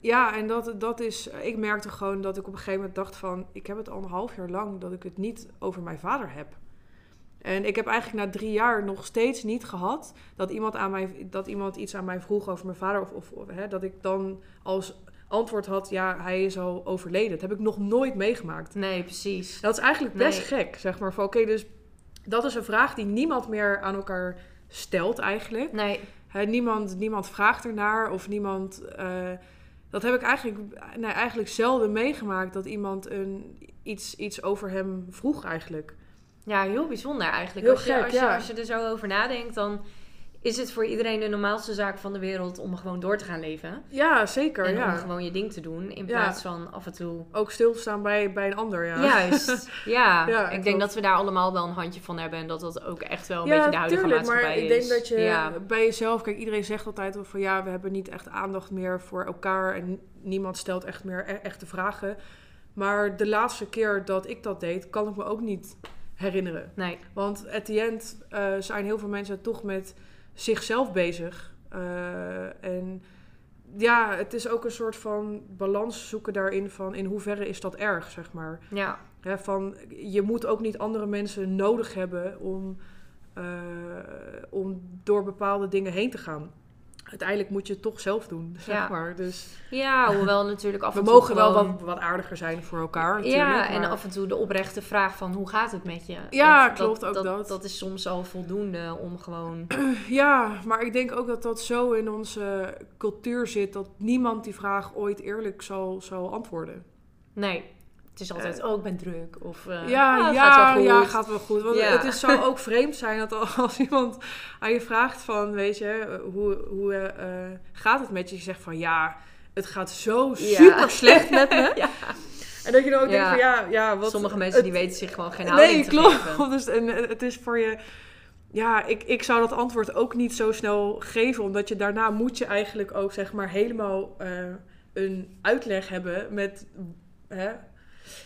ja, en dat, dat is. Ik merkte gewoon dat ik op een gegeven moment dacht van. Ik heb het al een half jaar lang dat ik het niet over mijn vader heb. En ik heb eigenlijk na drie jaar nog steeds niet gehad dat iemand, aan mij, dat iemand iets aan mij vroeg over mijn vader. Of, of hè, dat ik dan als antwoord had: ja, hij is al overleden. Dat heb ik nog nooit meegemaakt. nee, precies. Dat is eigenlijk best Nee. gek, zeg maar. Oké, dus dat is een vraag die niemand meer aan elkaar stelt eigenlijk. Nee, Hè, niemand, niemand vraagt ernaar of niemand. eh, dat heb ik eigenlijk, nee, eigenlijk zelden meegemaakt dat iemand een, iets, iets over hem vroeg eigenlijk. ja, heel bijzonder eigenlijk. Heel als, je, gek, als, je, ja. als je er zo over nadenkt, dan is het voor iedereen de normaalste zaak van de wereld om gewoon door te gaan leven. Ja, zeker. en om Ja. gewoon je ding te doen, in Ja. plaats van af en toe Ook stilstaan bij, bij een ander. Ja, Juist, ja. Ja, ik denk dat we daar allemaal wel een handje van hebben. En dat dat ook echt wel een Ja, beetje de huidige tuurlijk, maatschappij maar ik is. denk dat je Ja, bij jezelf, kijk, iedereen zegt altijd van ja, we hebben niet echt aandacht meer voor elkaar en niemand stelt echt meer e- echte vragen. Maar de laatste keer dat ik dat deed, kan ik me ook niet herinneren. nee, Want at the end eh, zijn heel veel mensen toch met zichzelf bezig. Eh, en ja, het is ook een soort van balans zoeken daarin van in hoeverre is dat erg, zeg maar. ja, Hè, van, je moet ook niet andere mensen nodig hebben om, eh, om door bepaalde dingen heen te gaan. Uiteindelijk moet je het toch zelf doen, zeg Ja. maar. Dus ja, hoewel natuurlijk af we en toe mogen wel wat, wat aardiger zijn voor elkaar natuurlijk. Ja, en af en toe de oprechte vraag van hoe gaat het met je? Ja, Dat- klopt, ook dat, dat. dat. is soms al voldoende om gewoon... Ja, maar ik denk ook dat dat zo in onze cultuur zit dat niemand die vraag ooit eerlijk zal, zal antwoorden. Nee, het is altijd, oh, ik ben druk. Of, eh, ja, ah, ja, gaat wel ja, goed. gaat wel goed. Want Ja. het is, zou ook vreemd zijn dat als iemand aan je vraagt van, weet je, hoe, hoe eh, gaat het met je? Je zegt van, ja, het gaat zo Ja. super slecht met me. Ja. En dat je dan ook denkt Ja. van, ja, ja wat... Sommige mensen het- die weten zich gewoon geen houding Nee, te klopt. geven. Dus, en eh, het is voor je... Ja, ik, ik zou dat antwoord ook niet zo snel geven. Omdat je daarna moet je eigenlijk ook zeg maar helemaal eh, een uitleg hebben met... Hè?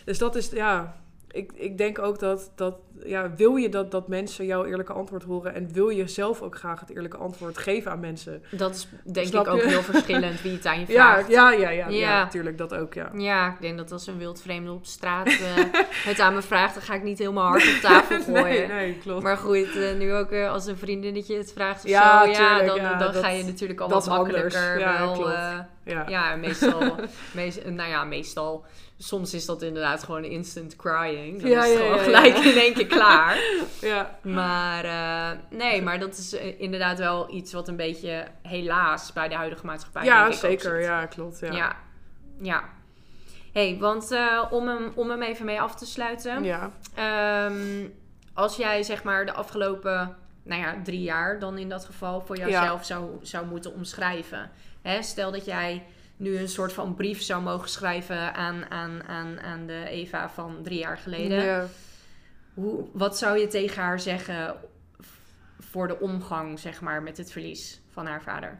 Dus dat is, ja... Ik, ik denk ook dat, dat ja, wil je dat, dat mensen jouw eerlijke antwoord horen... en wil je zelf ook graag het eerlijke antwoord geven aan mensen? Dat is denk Snap ik ook je? heel verschillend wie het aan je vraagt. ja, ja, ja, ja, Ja. natuurlijk dat ook, ja. Ja, ik denk dat als een wild vreemde op straat eh, het aan me vraagt, dan ga ik niet helemaal hard op tafel gooien. Nee, nee, klopt. Maar goed, eh, nu ook eh, als een vriendinnetje het vraagt of Ja, zo, ja, dan, ja, dan dat- ga je natuurlijk al wat anders. makkelijker Ja, wel. eh, ja. meestal, meest, nou ja, meestal. Soms is dat inderdaad gewoon instant crying. Dan Ja, is het ja, gewoon ja, gelijk in één keer klaar. ja. Maar eh, nee, maar dat is eh, inderdaad wel iets wat een beetje helaas bij de huidige maatschappij Ja, denk ik ook zeker. Ja, klopt. Ja. Ja. ja. hey, want eh, om, hem, om hem even mee af te sluiten. Ja. Ehm, als jij zeg maar de afgelopen, nou ja, drie jaar dan in dat geval voor jouzelf zou, zou moeten omschrijven. Hè, stel dat jij nu een soort van brief zou mogen schrijven aan, aan, aan, aan de Eva van drie jaar geleden. Ja. Hoe, wat zou je tegen haar zeggen voor de omgang, zeg maar, met het verlies van haar vader?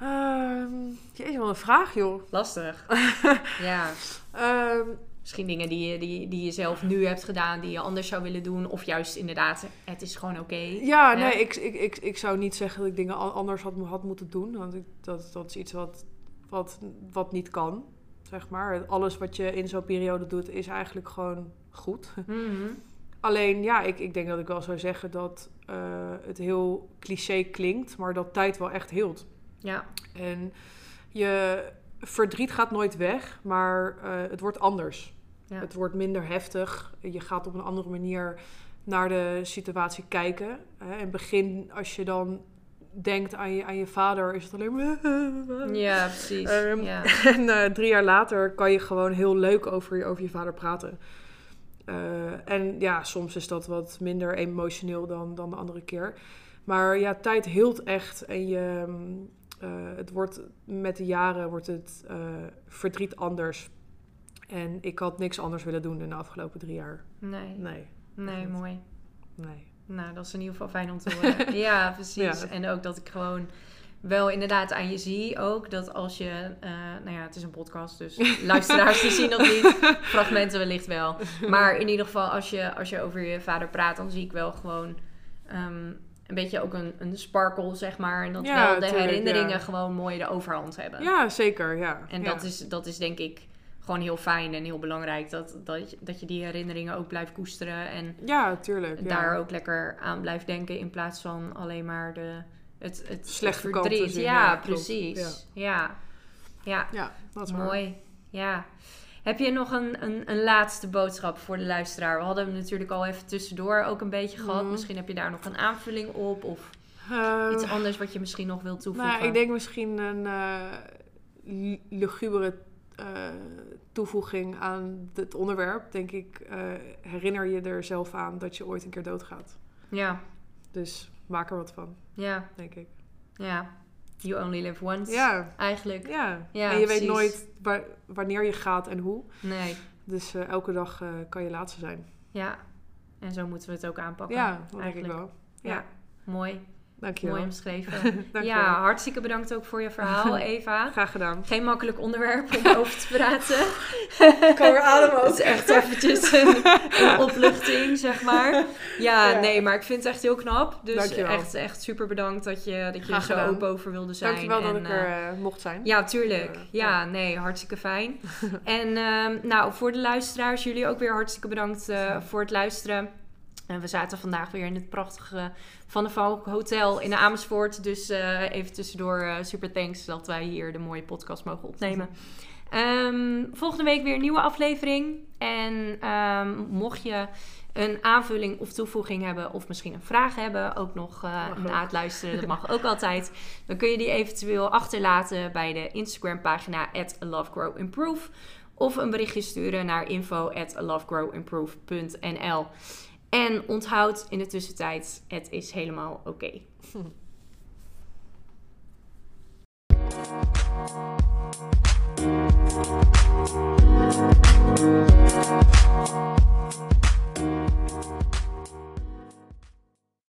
Ehm, jeetje, wat een vraag, joh. Lastig. ja. Ehm, Misschien dingen die je, die, die je zelf nu hebt gedaan, die je anders zou willen doen. Of juist inderdaad, het is gewoon oké. ja, Ja. nee, ik, ik, ik, ik zou niet zeggen dat ik dingen an- anders had, had moeten doen. Want ik, dat, dat is iets wat, wat, wat niet kan, zeg maar. Alles wat je in zo'n periode doet, is eigenlijk gewoon goed. Mhm. Alleen, ja, ik, ik denk dat ik wel zou zeggen dat eh, het heel cliché klinkt, maar dat tijd wel echt hield. Ja, En je verdriet gaat nooit weg, maar eh, het wordt anders. Ja. Het wordt minder heftig. Je gaat op een andere manier naar de situatie kijken. Hè. In het begin, als je dan denkt aan je, aan je vader, is het alleen maar... ja precies. Ehm, ja. En eh, drie jaar later kan je gewoon heel leuk over je, over je vader praten. Eh, en ja, soms is dat wat minder emotioneel dan, dan de andere keer. Maar ja, tijd hield echt. En je, mm, eh, het wordt, met de jaren wordt het verdriet anders. En ik had niks anders willen doen in de afgelopen drie jaar. Nee, Nee. nee, mooi. Nee. Nou, dat is in ieder geval fijn om te horen. ja, precies. Ja. En ook dat ik gewoon wel inderdaad aan je zie ook. Dat als je... eh, nou ja, het is een podcast, dus luisteraars die zien dat niet. Fragmenten wellicht wel. Maar in ieder geval, als je, als je over je vader praat, dan zie ik wel gewoon... ehm, een beetje ook een, een sparkle, zeg maar. En dat Ja, wel de tuurlijk, herinneringen ja. gewoon mooi de overhand hebben. Ja, zeker, ja. En ja. dat, is, dat is denk ik gewoon heel fijn en heel belangrijk. Dat, dat, je, dat je die herinneringen ook blijft koesteren. En Ja, tuurlijk. Ja. daar ook lekker aan blijft denken. In plaats van alleen maar de, het, het kanten verdriet. zien, Ja, ja, precies. Ja, ja. Ja, dat is waar. mooi. Ja. Heb je nog een, een, een laatste boodschap voor de luisteraar? We hadden hem natuurlijk al even tussendoor ook een beetje gehad. Mhm. Misschien heb je daar nog een aanvulling op. Of Eh, iets anders wat je misschien nog wilt toevoegen. Nou, ik denk misschien een lu- lugubere eh, toevoeging aan het onderwerp. Denk ik, eh, herinner je er zelf aan dat je ooit een keer doodgaat. Ja, Dus maak er wat van, ja, denk ik. ja. You only live once. Ja, Eigenlijk. ja. Ja, en je precies. weet nooit wa- wanneer je gaat en hoe. Nee. Dus eh, elke dag eh, kan je laatste zijn. Ja. En zo moeten we het ook aanpakken. ja, dat denk ik eigenlijk. wel. Ja. Ja, Mooi. Dankjewel. Mooi omschreven. Dankjewel. ja, hartstikke bedankt ook voor je verhaal, Eva. Graag gedaan. Geen makkelijk onderwerp om over te praten. Ik kan weer ademen Het is echt eventjes een, een opluchting, zeg maar. Ja, Ja. nee, maar ik vind het echt heel knap. Dus Dankjewel. echt, echt super bedankt dat je, dat je er zo open over wilde zijn. Dankjewel dat En, ik eh, er eh, mocht zijn. Ja, tuurlijk. Eh, ja, ja. nee, hartstikke fijn. en ehm, nou, voor de luisteraars, jullie ook weer hartstikke bedankt eh, voor het luisteren. En we zaten vandaag weer in het prachtige Van de Valk Hotel in Amersfoort. Dus eh, even tussendoor eh, super thanks dat wij hier de mooie podcast mogen opnemen. Ehm, volgende week weer een nieuwe aflevering. En ehm, mocht je een aanvulling of toevoeging hebben, of misschien een vraag hebben, ook nog Mag na het luisteren, dat mag ook altijd. Dan kun je die eventueel achterlaten bij de Instagram pagina at lovegrowimprove. Of een berichtje sturen naar info at lovegrowimprove.nl. En onthoud in de tussentijd, het is helemaal oké.